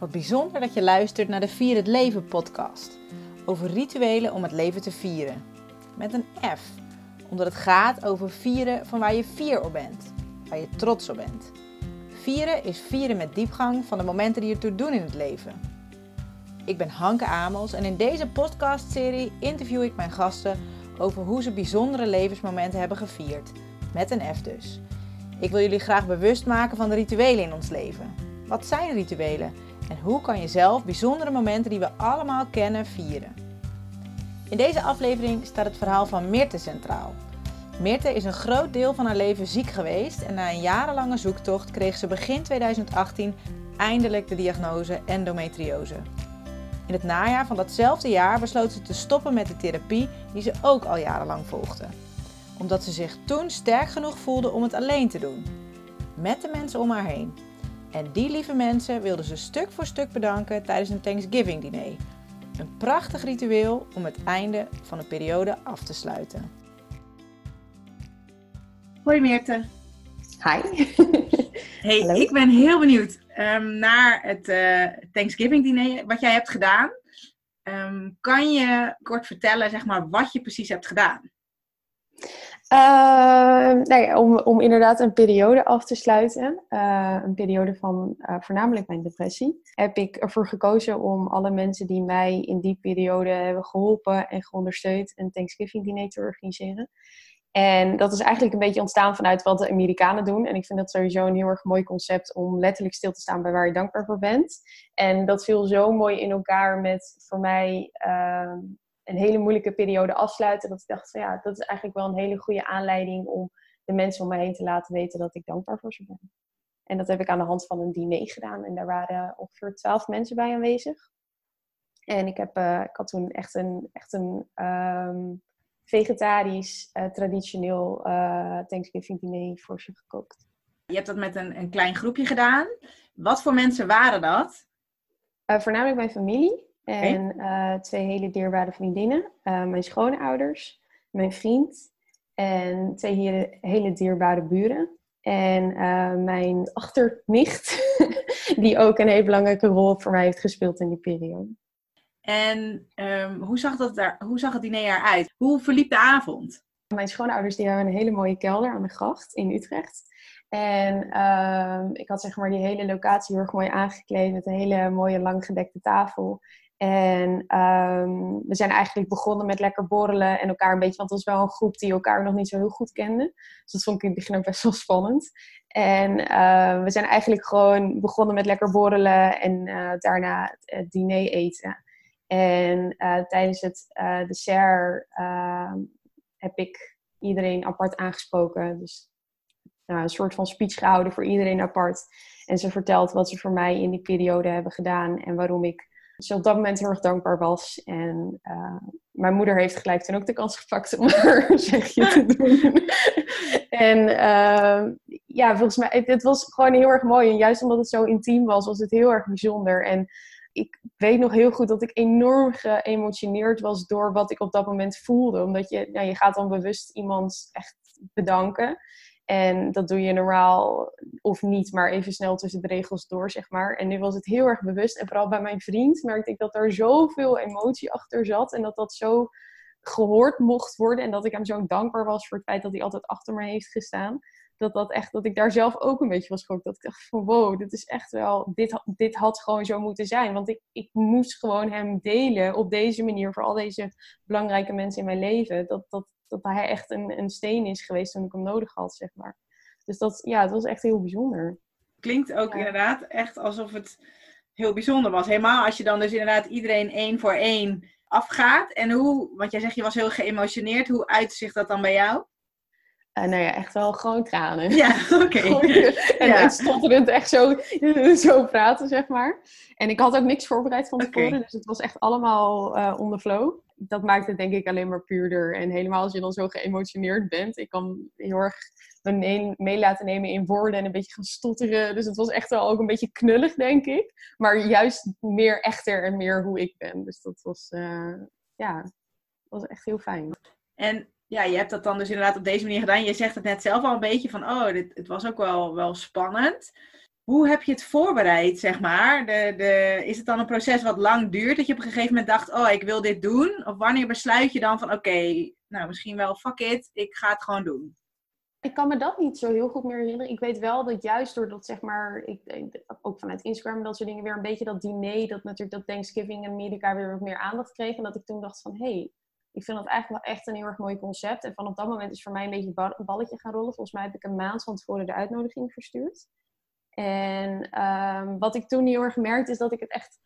Wat bijzonder dat je luistert naar de Vier het Leven podcast. Over rituelen om het leven te vieren. Met een F, omdat het gaat over vieren van waar je fier op bent. Waar je trots op bent. Vieren is vieren met diepgang van de momenten die ertoe doen in het leven. Ik ben Hanke Amels en in deze podcastserie interview ik mijn gasten over hoe ze bijzondere levensmomenten hebben gevierd. Met een F dus. Ik wil jullie graag bewust maken van de rituelen in ons leven. Wat zijn rituelen en hoe kan je zelf bijzondere momenten die we allemaal kennen vieren? In deze aflevering staat het verhaal van Mirte centraal. Mirte is een groot deel van haar leven ziek geweest en na een jarenlange zoektocht kreeg ze begin 2018 eindelijk de diagnose endometriose. In het najaar van datzelfde jaar besloot ze te stoppen met de therapie die ze ook al jarenlang volgde. Omdat ze zich toen sterk genoeg voelde om het alleen te doen. Met de mensen om haar heen. En die lieve mensen wilden ze stuk voor stuk bedanken tijdens een Thanksgiving diner. Een prachtig ritueel om het einde van een periode af te sluiten. Hoi Meerte. Hi. Hey, ik ben heel benieuwd um, naar het uh, Thanksgiving diner wat jij hebt gedaan. Um, kan je kort vertellen zeg maar, wat je precies hebt gedaan? Uh, ja, om, om inderdaad een periode af te sluiten, uh, een periode van uh, voornamelijk mijn depressie, heb ik ervoor gekozen om alle mensen die mij in die periode hebben geholpen en geondersteund een Thanksgiving diner te organiseren. En dat is eigenlijk een beetje ontstaan vanuit wat de Amerikanen doen. En ik vind dat sowieso een heel erg mooi concept om letterlijk stil te staan bij waar je dankbaar voor bent. En dat viel zo mooi in elkaar met voor mij uh, een hele moeilijke periode afsluiten. Dat ik dacht van ja, dat is eigenlijk wel een hele goede aanleiding om de mensen om mij heen te laten weten dat ik dankbaar voor ze ben. En dat heb ik aan de hand van een diner gedaan. En daar waren ongeveer twaalf mensen bij aanwezig. En ik, heb, uh, ik had toen echt een, echt een um, vegetarisch, uh, traditioneel uh, Thanksgiving diner voor ze gekookt. Je hebt dat met een, een klein groepje gedaan. Wat voor mensen waren dat? Voornamelijk mijn familie en okay. twee hele dierbare vriendinnen. mijn schoonouders, mijn vriend en twee hele, hele dierbare buren. En mijn achternicht, die ook een hele belangrijke rol voor mij heeft gespeeld in die periode. En um, hoe, zag dat daar, hoe zag het diner eruit? Hoe verliep de avond? Mijn schoonouders die hebben een hele mooie kelder aan de gracht in Utrecht. En um, ik had zeg maar die hele locatie heel erg mooi aangekleed met een hele mooie langgedekte tafel. En um, we zijn eigenlijk begonnen met lekker borrelen en elkaar een beetje, want het was wel een groep die elkaar nog niet zo heel goed kende. Dus dat vond ik in het begin ook best wel spannend. En uh, we zijn eigenlijk gewoon begonnen met lekker borrelen en uh, daarna het diner eten. En uh, tijdens het dessert uh, heb ik iedereen apart aangesproken. Dus nou, een soort van speech gehouden voor iedereen apart. En ze vertelt wat ze voor mij in die periode hebben gedaan en waarom ik dus op dat moment heel erg dankbaar was. En mijn moeder heeft gelijk toen ook de kans gepakt om haar zegje te doen. en ja, volgens mij, het, het was gewoon heel erg mooi. En juist omdat het zo intiem was, was het heel erg bijzonder. En ik weet nog heel goed dat ik enorm geëmotioneerd was door wat ik op dat moment voelde. Omdat je, nou, je gaat dan bewust iemand echt bedanken. En dat doe je normaal of niet, maar even snel tussen de regels door, zeg maar. En nu was het heel erg bewust. En vooral bij mijn vriend merkte ik dat er zoveel emotie achter zat. En dat dat zo gehoord mocht worden. En dat ik hem zo dankbaar was voor het feit dat hij altijd achter me heeft gestaan dat, dat, echt, dat ik daar zelf ook een beetje was geschrokken. Dat ik dacht van wow, dit is echt wel, dit, dit had gewoon zo moeten zijn. Want ik, ik moest gewoon hem delen op deze manier voor al deze belangrijke mensen in mijn leven. Dat, dat, dat hij echt een, een steen is geweest toen ik hem nodig had, zeg maar. Dus dat, ja, het was echt heel bijzonder. Klinkt ook ja. inderdaad echt alsof het heel bijzonder was. Helemaal als je dan dus inderdaad iedereen één voor één afgaat. En hoe, want jij zegt je was heel geëmotioneerd. Hoe uit zich dat dan bij jou? Uh, nou ja, echt wel gewoon tranen. Ja, oké. Okay. en ja. stotterend echt zo, zo praten, zeg maar. En ik had ook niks voorbereid van tevoren, okay. dus het was echt allemaal uh, on the flow. Dat maakt het denk ik alleen maar puurder. En helemaal als je dan zo geëmotioneerd bent. Ik kan heel erg me mee, mee laten nemen in woorden en een beetje gaan stotteren. Dus het was echt wel ook een beetje knullig, denk ik. Maar juist meer echter en meer hoe ik ben. Dus dat was, uh, ja, was echt heel fijn. En ja, je hebt dat dan dus inderdaad op deze manier gedaan. Je zegt het net zelf al een beetje van, oh, dit, het was ook wel, wel spannend. hoe heb je het voorbereid, zeg maar? De, de, is het dan een proces wat lang duurt, dat je op een gegeven moment dacht, oh, ik wil dit doen? Of wanneer besluit je dan van, oké, nou, misschien wel, fuck it, ik ga het gewoon doen? Ik kan me dat niet zo heel goed meer herinneren. Ik weet wel dat juist doordat, zeg maar, ik, ook vanuit Instagram en dat soort dingen, weer een beetje dat diner, dat natuurlijk dat Thanksgiving in Amerika weer wat meer aandacht kreeg. En dat ik toen dacht van, hé, hey, ik vind dat eigenlijk wel echt een heel erg mooi concept. En vanaf dat moment is voor mij een beetje een balletje gaan rollen. Volgens mij heb ik een maand van tevoren de uitnodiging verstuurd. En um, wat ik toen heel erg merkte, is dat ik het echt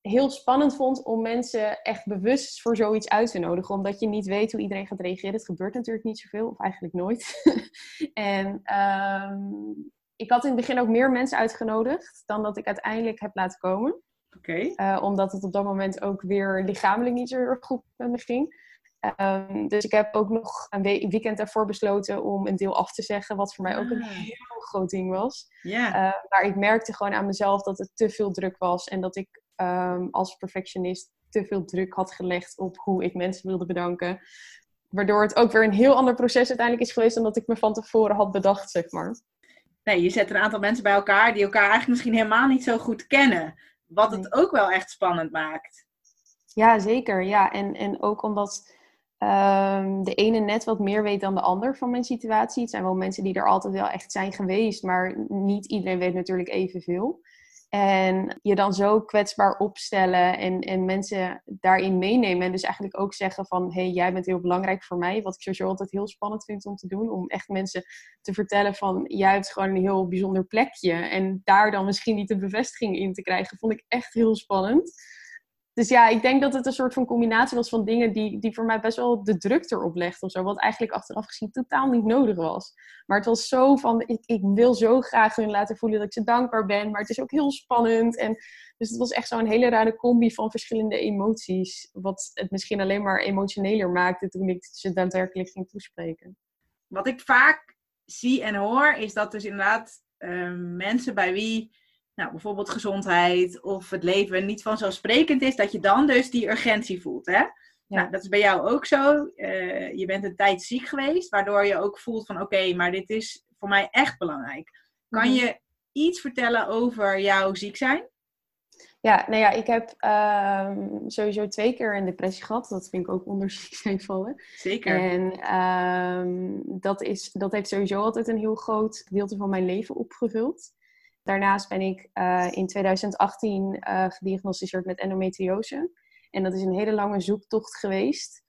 heel spannend vond om mensen echt bewust voor zoiets uit te nodigen. Omdat je niet weet hoe iedereen gaat reageren. Het gebeurt natuurlijk niet zoveel, of eigenlijk nooit. en um, ik had in het begin ook meer mensen uitgenodigd dan dat ik uiteindelijk heb laten komen. Oké. Okay. Uh, omdat het op dat moment ook weer lichamelijk niet zo erg goed met me ging. Um, dus ik heb ook nog een weekend daarvoor besloten om een deel af te zeggen, wat voor mij ook een ah. heel groot ding was. Yeah. Uh, maar ik merkte gewoon aan mezelf dat het te veel druk was en dat ik um, als perfectionist te veel druk had gelegd op hoe ik mensen wilde bedanken. Waardoor het ook weer een heel ander proces uiteindelijk is geweest dan dat ik me van tevoren had bedacht, zeg maar. Nee, je zet een aantal mensen bij elkaar die elkaar eigenlijk misschien helemaal niet zo goed kennen. Wat het ook wel echt spannend maakt. Ja, zeker. Ja, en, en ook omdat um, de ene net wat meer weet dan de ander van mijn situatie. Het zijn wel mensen die er altijd wel echt zijn geweest, maar niet iedereen weet natuurlijk evenveel. En je dan zo kwetsbaar opstellen en, en mensen daarin meenemen. En dus eigenlijk ook zeggen van, hé, hey, jij bent heel belangrijk voor mij. Wat ik sowieso altijd heel spannend vind om te doen. Om echt mensen te vertellen van, jij hebt gewoon een heel bijzonder plekje. En daar dan misschien niet de bevestiging in te krijgen, vond ik echt heel spannend. Dus ja, ik denk dat het een soort van combinatie was van dingen die, die voor mij best wel de druk erop legden of zo. Wat eigenlijk achteraf gezien totaal niet nodig was. Maar het was zo van, ik, ik wil zo graag hun laten voelen dat ik ze dankbaar ben. Maar het is ook heel spannend. En, dus het was echt zo'n hele rare combi van verschillende emoties. Wat het misschien alleen maar emotioneler maakte toen ik ze daadwerkelijk ging toespreken. Wat ik vaak zie en hoor, is dat dus inderdaad uh, mensen bij wie nou, bijvoorbeeld gezondheid of het leven niet vanzelfsprekend is, dat je dan dus die urgentie voelt. Hè? Nou, dat is bij jou ook zo. Uh, je bent een tijd ziek geweest, waardoor je ook voelt van oké, maar dit is voor mij echt belangrijk. Kan mhm. je iets vertellen over jouw ziek zijn? Ja, nou ja, ik heb um, sowieso twee keer een depressie gehad. Dat vind ik ook onder ziek zijn vallen. Zeker. En um, dat, is, dat heeft sowieso altijd een heel groot gedeelte van mijn leven opgevuld. Daarnaast ben ik uh, in 2018 uh, eh, gediagnosticeerd met endometriose. En dat is een hele lange zoektocht geweest.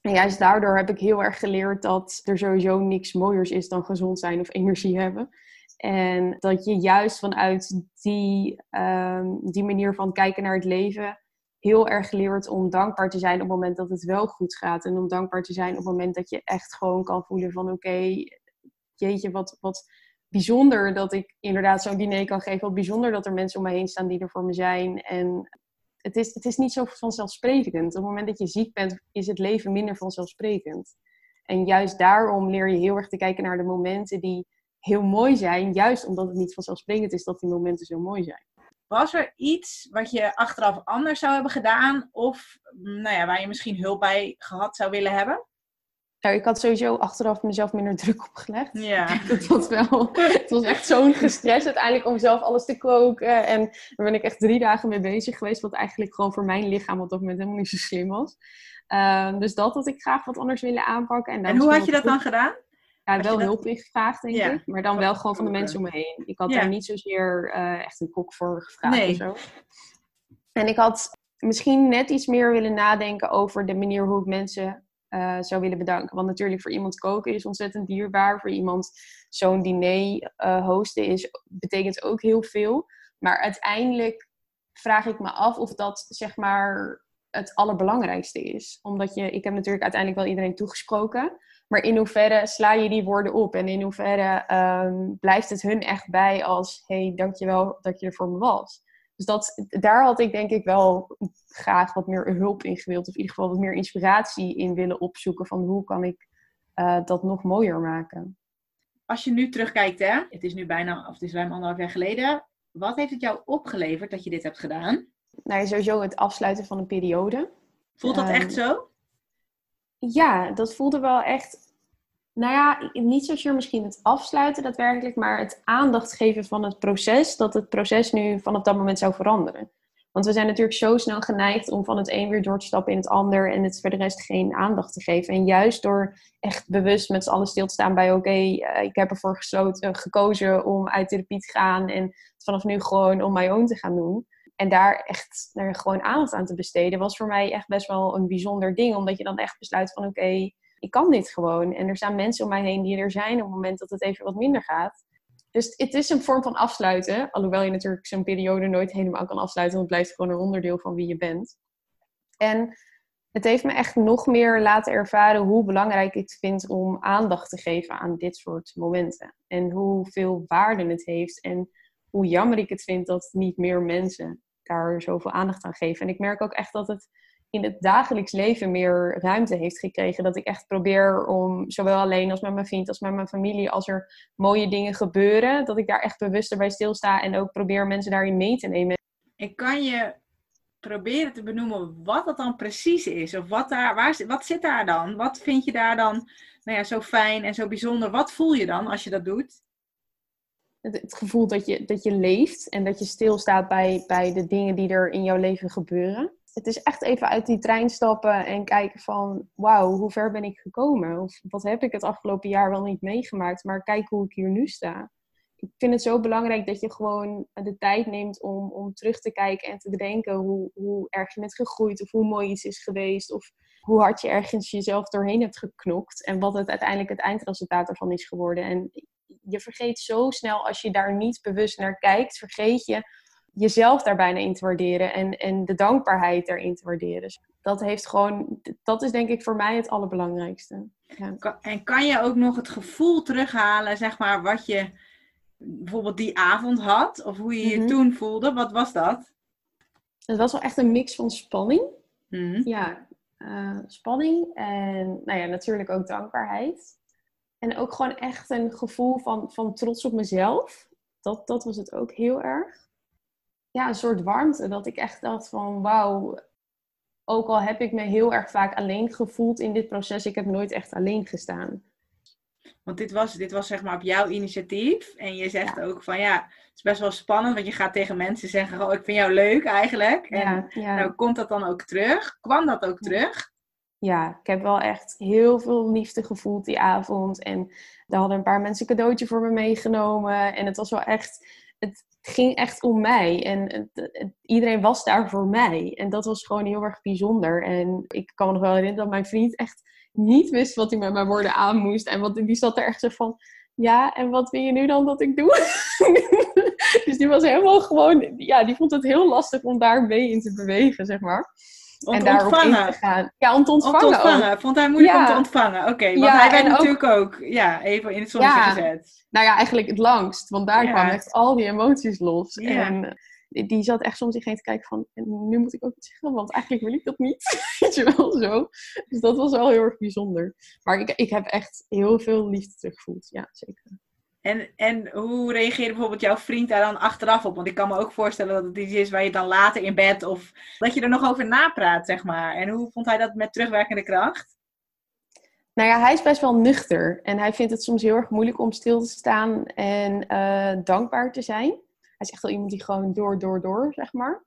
En juist daardoor heb ik heel erg geleerd dat er sowieso niks mooiers is dan gezond zijn of energie hebben. En dat je juist vanuit die, um, die manier van kijken naar het leven heel erg leert om dankbaar te zijn op het moment dat het wel goed gaat. En om dankbaar te zijn op het moment dat je echt gewoon kan voelen van oké, jeetje, wat, wat, bijzonder dat ik inderdaad zo'n diner kan geven. Wat bijzonder dat er mensen om me heen staan die er voor me zijn. En het is, het is niet zo vanzelfsprekend. Op het moment dat je ziek bent, is het leven minder vanzelfsprekend. En juist daarom leer je heel erg te kijken naar de momenten die heel mooi zijn. Juist omdat het niet vanzelfsprekend is dat die momenten zo mooi zijn. Was er iets wat je achteraf anders zou hebben gedaan? Of nou ja, waar je misschien hulp bij gehad zou willen hebben? Nou, ik had sowieso achteraf mezelf minder druk opgelegd. Ja. Dat was wel. Het was echt zo'n gestres uiteindelijk om zelf alles te koken. En daar ben ik echt drie dagen mee bezig geweest. Wat eigenlijk gewoon voor mijn lichaam op dat moment helemaal niet zo slim was. Uh, dus dat had ik graag wat anders willen aanpakken. En, en hoe had je dat dan gedaan? Ja, wel dat... hulp ingevraagd, denk ik. Maar dan wel gewoon van de mensen om me heen. Ik had ja. daar niet zozeer uh, echt een kok voor gevraagd nee. of zo. En ik had misschien net iets meer willen nadenken over de manier hoe ik mensen uh, zou willen bedanken. Want natuurlijk voor iemand koken is ontzettend dierbaar. Voor iemand zo'n diner uh, hosten is, betekent ook heel veel. Maar uiteindelijk vraag ik me af of dat zeg maar het allerbelangrijkste is. Omdat je, ik heb natuurlijk uiteindelijk wel iedereen toegesproken. Maar in hoeverre sla je die woorden op? En in hoeverre um, blijft het hun echt bij als... hey, dankjewel dat je er voor me was. Dus dat, daar had ik denk ik wel graag wat meer hulp in gewild. Of in ieder geval wat meer inspiratie in willen opzoeken. Van hoe kan ik uh, dat nog mooier maken. Als je nu terugkijkt, hè, het is nu bijna, of het is ruim anderhalf jaar geleden. Wat heeft het jou opgeleverd dat je dit hebt gedaan? Nou, sowieso het afsluiten van een periode. Voelt dat um, echt zo? Ja, dat voelde wel echt Nou ja, niet zozeer misschien het afsluiten daadwerkelijk, maar het aandacht geven van het proces, dat het proces nu vanaf dat moment zou veranderen. Want we zijn natuurlijk zo snel geneigd om van het een weer door te stappen in het ander en het voor de rest geen aandacht te geven. En juist door echt bewust met z'n allen stil te staan bij oké, eh, ik heb ervoor gesloten, gekozen om uit therapie te gaan en vanaf nu gewoon om my own te gaan doen. En daar echt gewoon aandacht aan te besteden, was voor mij echt best wel een bijzonder ding. Omdat je dan echt besluit van oké, ik kan dit gewoon. En er staan mensen om mij heen die er zijn op het moment dat het even wat minder gaat. Dus het is een vorm van afsluiten. Alhoewel je natuurlijk zo'n periode nooit helemaal kan afsluiten. Want het blijft gewoon een onderdeel van wie je bent. En het heeft me echt nog meer laten ervaren hoe belangrijk ik vind om aandacht te geven aan dit soort momenten. En hoeveel waarde het heeft. En hoe jammer ik het vind dat niet meer mensen daar zoveel aandacht aan geven. En ik merk ook echt dat het in het dagelijks leven meer ruimte heeft gekregen. Dat ik echt probeer om, zowel alleen als met mijn vriend, als met mijn familie, als er mooie dingen gebeuren, dat ik daar echt bewuster bij stilsta en ook probeer mensen daarin mee te nemen. En kan je proberen te benoemen wat dat dan precies is? Of wat, daar, waar, wat zit daar dan? Wat vind je daar dan nou ja, zo fijn en zo bijzonder? Wat voel je dan als je dat doet? Het, het gevoel dat je, dat je leeft en dat je stilstaat bij, bij de dingen die er in jouw leven gebeuren het is echt even uit die trein stappen en kijken van, wauw, hoe ver ben ik gekomen? Of wat heb ik het afgelopen jaar wel niet meegemaakt? Maar kijk hoe ik hier nu sta. Ik vind het zo belangrijk dat je gewoon de tijd neemt om, om terug te kijken en te bedenken hoe, hoe erg je bent gegroeid of hoe mooi iets is geweest of hoe hard je ergens jezelf doorheen hebt geknokt en wat het uiteindelijk het eindresultaat ervan is geworden. En je vergeet zo snel als je daar niet bewust naar kijkt, vergeet je jezelf daar bijna in te waarderen en, en de dankbaarheid erin te waarderen. Dus dat heeft gewoon, dat is denk ik voor mij het allerbelangrijkste. Ja. En kan je ook nog het gevoel terughalen, zeg maar, wat je bijvoorbeeld die avond had, of hoe je je mhm. toen voelde? Wat was dat? Het was wel echt een mix van spanning. Mhm. Ja, uh, spanning en nou ja, natuurlijk ook dankbaarheid. En ook gewoon echt een gevoel van, van trots op mezelf. Dat, dat was het ook heel erg ja, een soort warmte. Dat ik echt dacht van wauw, ook al heb ik me heel erg vaak alleen gevoeld in dit proces, ik heb nooit echt alleen gestaan. Want dit was, dit was zeg maar op jouw initiatief. En je zegt ook van ja, het is best wel spannend. Want je gaat tegen mensen zeggen, oh ik vind jou leuk eigenlijk. En ja, Nou, komt dat dan ook terug? Kwam dat ook terug? Ja, ik heb wel echt heel veel liefde gevoeld die avond. En daar hadden een paar mensen een cadeautje voor me meegenomen. En het was wel echt, het, ging echt om mij. En iedereen was daar voor mij. En dat was gewoon heel erg bijzonder. En ik kan me nog wel herinneren dat mijn vriend echt niet wist wat hij met mijn woorden aan moest. En wat, die zat er echt zo van... Ja, en wat wil je nu dan dat ik doe? dus die was helemaal gewoon... Ja, die vond het heel lastig om daar mee in te bewegen, zeg maar. Om en daarop ontvangen. in te gaan. Ja, om te ontvangen. Ontvangen. Vond hij moeilijk om te ontvangen. Oké, want hij werd natuurlijk ook... ja, even in het zonnetje gezet. Nou ja, eigenlijk het langst. Want daar kwamen echt al die emoties los. En die zat echt soms heen te kijken van... nu moet ik ook iets zeggen, want eigenlijk wil ik dat niet. Weet je wel, zo. Dus dat was wel heel erg bijzonder. Maar ik, ik heb echt heel veel liefde teruggevoeld. Ja, zeker. En, en hoe reageerde bijvoorbeeld jouw vriend daar dan achteraf op? Want ik kan me ook voorstellen dat het iets is waar je dan later in bed of dat je er nog over napraat, zeg maar. En hoe vond hij dat met terugwerkende kracht? Nou ja, hij is best wel nuchter en hij vindt het soms heel erg moeilijk om stil te staan en uh, dankbaar te zijn. Hij is echt wel iemand die gewoon door, door, door, zeg maar.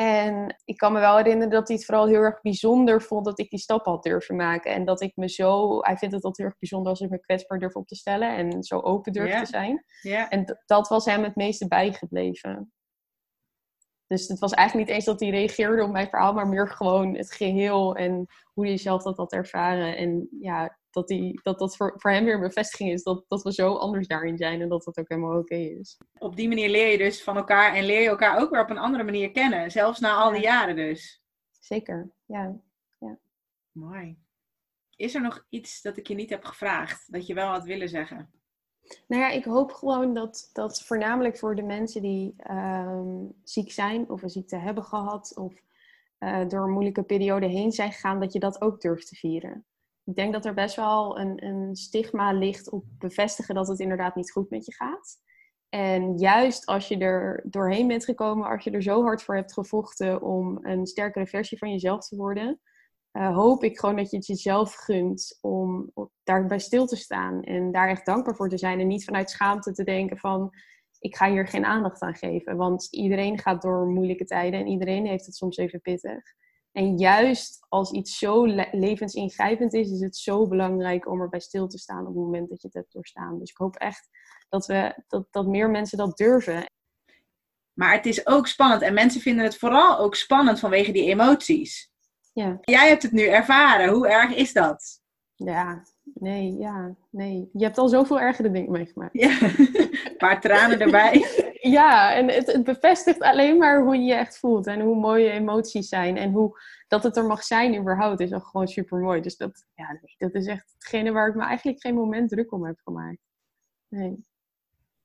En ik kan me wel herinneren dat hij het vooral heel erg bijzonder vond dat ik die stap had durven maken. En dat ik me zo. Hij vindt het altijd heel erg bijzonder als ik me kwetsbaar durf op te stellen en zo open durf te zijn. En dat was hem het meeste bijgebleven. Dus het was eigenlijk niet eens dat hij reageerde op mijn verhaal, maar meer gewoon het geheel en hoe hij zelf dat had ervaren. En ja, dat die, dat, dat voor, voor hem weer een bevestiging is dat, dat we zo anders daarin zijn en dat dat ook helemaal oké is. Op die manier leer je dus van elkaar en leer je elkaar ook weer op een andere manier kennen, zelfs na al die jaren dus. Zeker, ja. ja. Mooi. Is er nog iets dat ik je niet heb gevraagd, dat je wel had willen zeggen? Nou ja, ik hoop gewoon dat, dat voornamelijk voor de mensen die ehm, ziek zijn of een ziekte hebben gehad of uh, door een moeilijke periode heen zijn gegaan, dat je dat ook durft te vieren ik denk dat er best wel een, een stigma ligt op bevestigen dat het inderdaad niet goed met je gaat. En juist als je er doorheen bent gekomen, als je er zo hard voor hebt gevochten om een sterkere versie van jezelf te worden, uh, hoop ik gewoon dat je het jezelf gunt om daarbij stil te staan en daar echt dankbaar voor te zijn en niet vanuit schaamte te denken van ik ga hier geen aandacht aan geven, want iedereen gaat door moeilijke tijden en iedereen heeft het soms even pittig. En juist als iets zo levensingrijpend is, is het zo belangrijk om erbij stil te staan op het moment dat je het hebt doorstaan. Dus ik hoop echt dat, we, dat, dat meer mensen dat durven. Maar het is ook spannend en mensen vinden het vooral ook spannend vanwege die emoties. Ja. Jij hebt het nu ervaren. Hoe erg is dat? Ja, nee, ja, nee. Je hebt al zoveel ergere dingen meegemaakt. Ja, een paar tranen erbij. ja, en het, het, bevestigt alleen maar hoe je je echt voelt en hoe mooi je emoties zijn en hoe dat het er mag zijn überhaupt is al gewoon super mooi. Dus dat, ja, dat is echt hetgene waar ik me eigenlijk geen moment druk om heb gemaakt. Nee.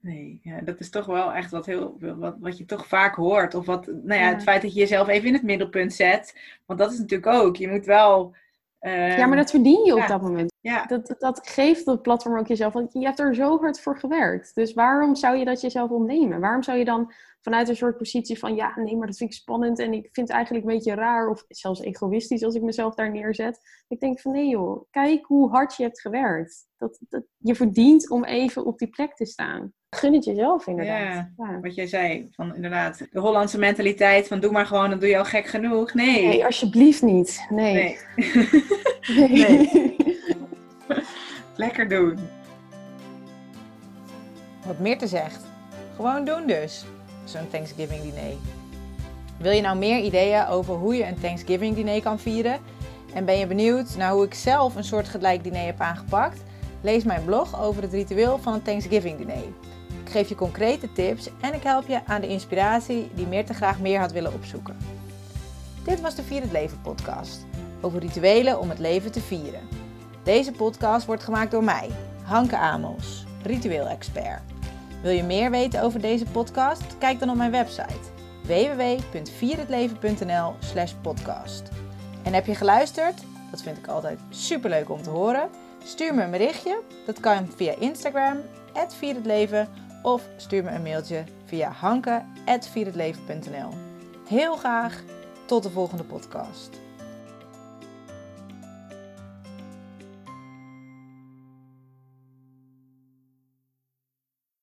Nee, ja, dat is toch wel echt wat, heel, wat, wat je toch vaak hoort. Of wat, nou ja, het feit dat je jezelf even in het middelpunt zet. Want dat is natuurlijk ook, je moet wel ja, maar dat verdien je op dat moment. Ja. Dat, dat geeft het platform ook jezelf. Want je hebt er zo hard voor gewerkt. Dus waarom zou je dat jezelf ontnemen? Waarom zou je dan vanuit een soort positie van... ja, nee, maar dat vind ik spannend en ik vind het eigenlijk een beetje raar... of zelfs egoïstisch als ik mezelf daar neerzet. Ik denk van nee joh, kijk hoe hard je hebt gewerkt. Dat, dat, je verdient om even op die plek te staan. Gun het jezelf inderdaad. Ja, wat jij zei, van inderdaad, de Hollandse mentaliteit van doe maar gewoon, dan doe je al gek genoeg. Nee. Nee, alsjeblieft niet. Nee. Nee. nee. Lekker doen. Wat meer te zegt. Gewoon doen dus. Zo'n Thanksgiving diner. Wil je nou meer ideeën over hoe je een Thanksgiving diner kan vieren? En ben je benieuwd naar hoe ik zelf een soort gelijk diner heb aangepakt? Lees mijn blog over het ritueel van een Thanksgiving diner. Geef je concrete tips en ik help je aan de inspiratie die meer te graag meer had willen opzoeken. Dit was de Vier het Leven podcast over rituelen om het leven te vieren. Deze podcast wordt gemaakt door mij, Hanke Amos, ritueel-expert. Wil je meer weten over deze podcast? Kijk dan op mijn website www.vierhetleven.nl/podcast. En heb je geluisterd? Dat vind ik altijd superleuk om te horen. Stuur me een berichtje. Dat kan via Instagram, @vierhetleven of stuur me een mailtje via hanke.vierhetleven.nl. Heel graag tot de volgende podcast.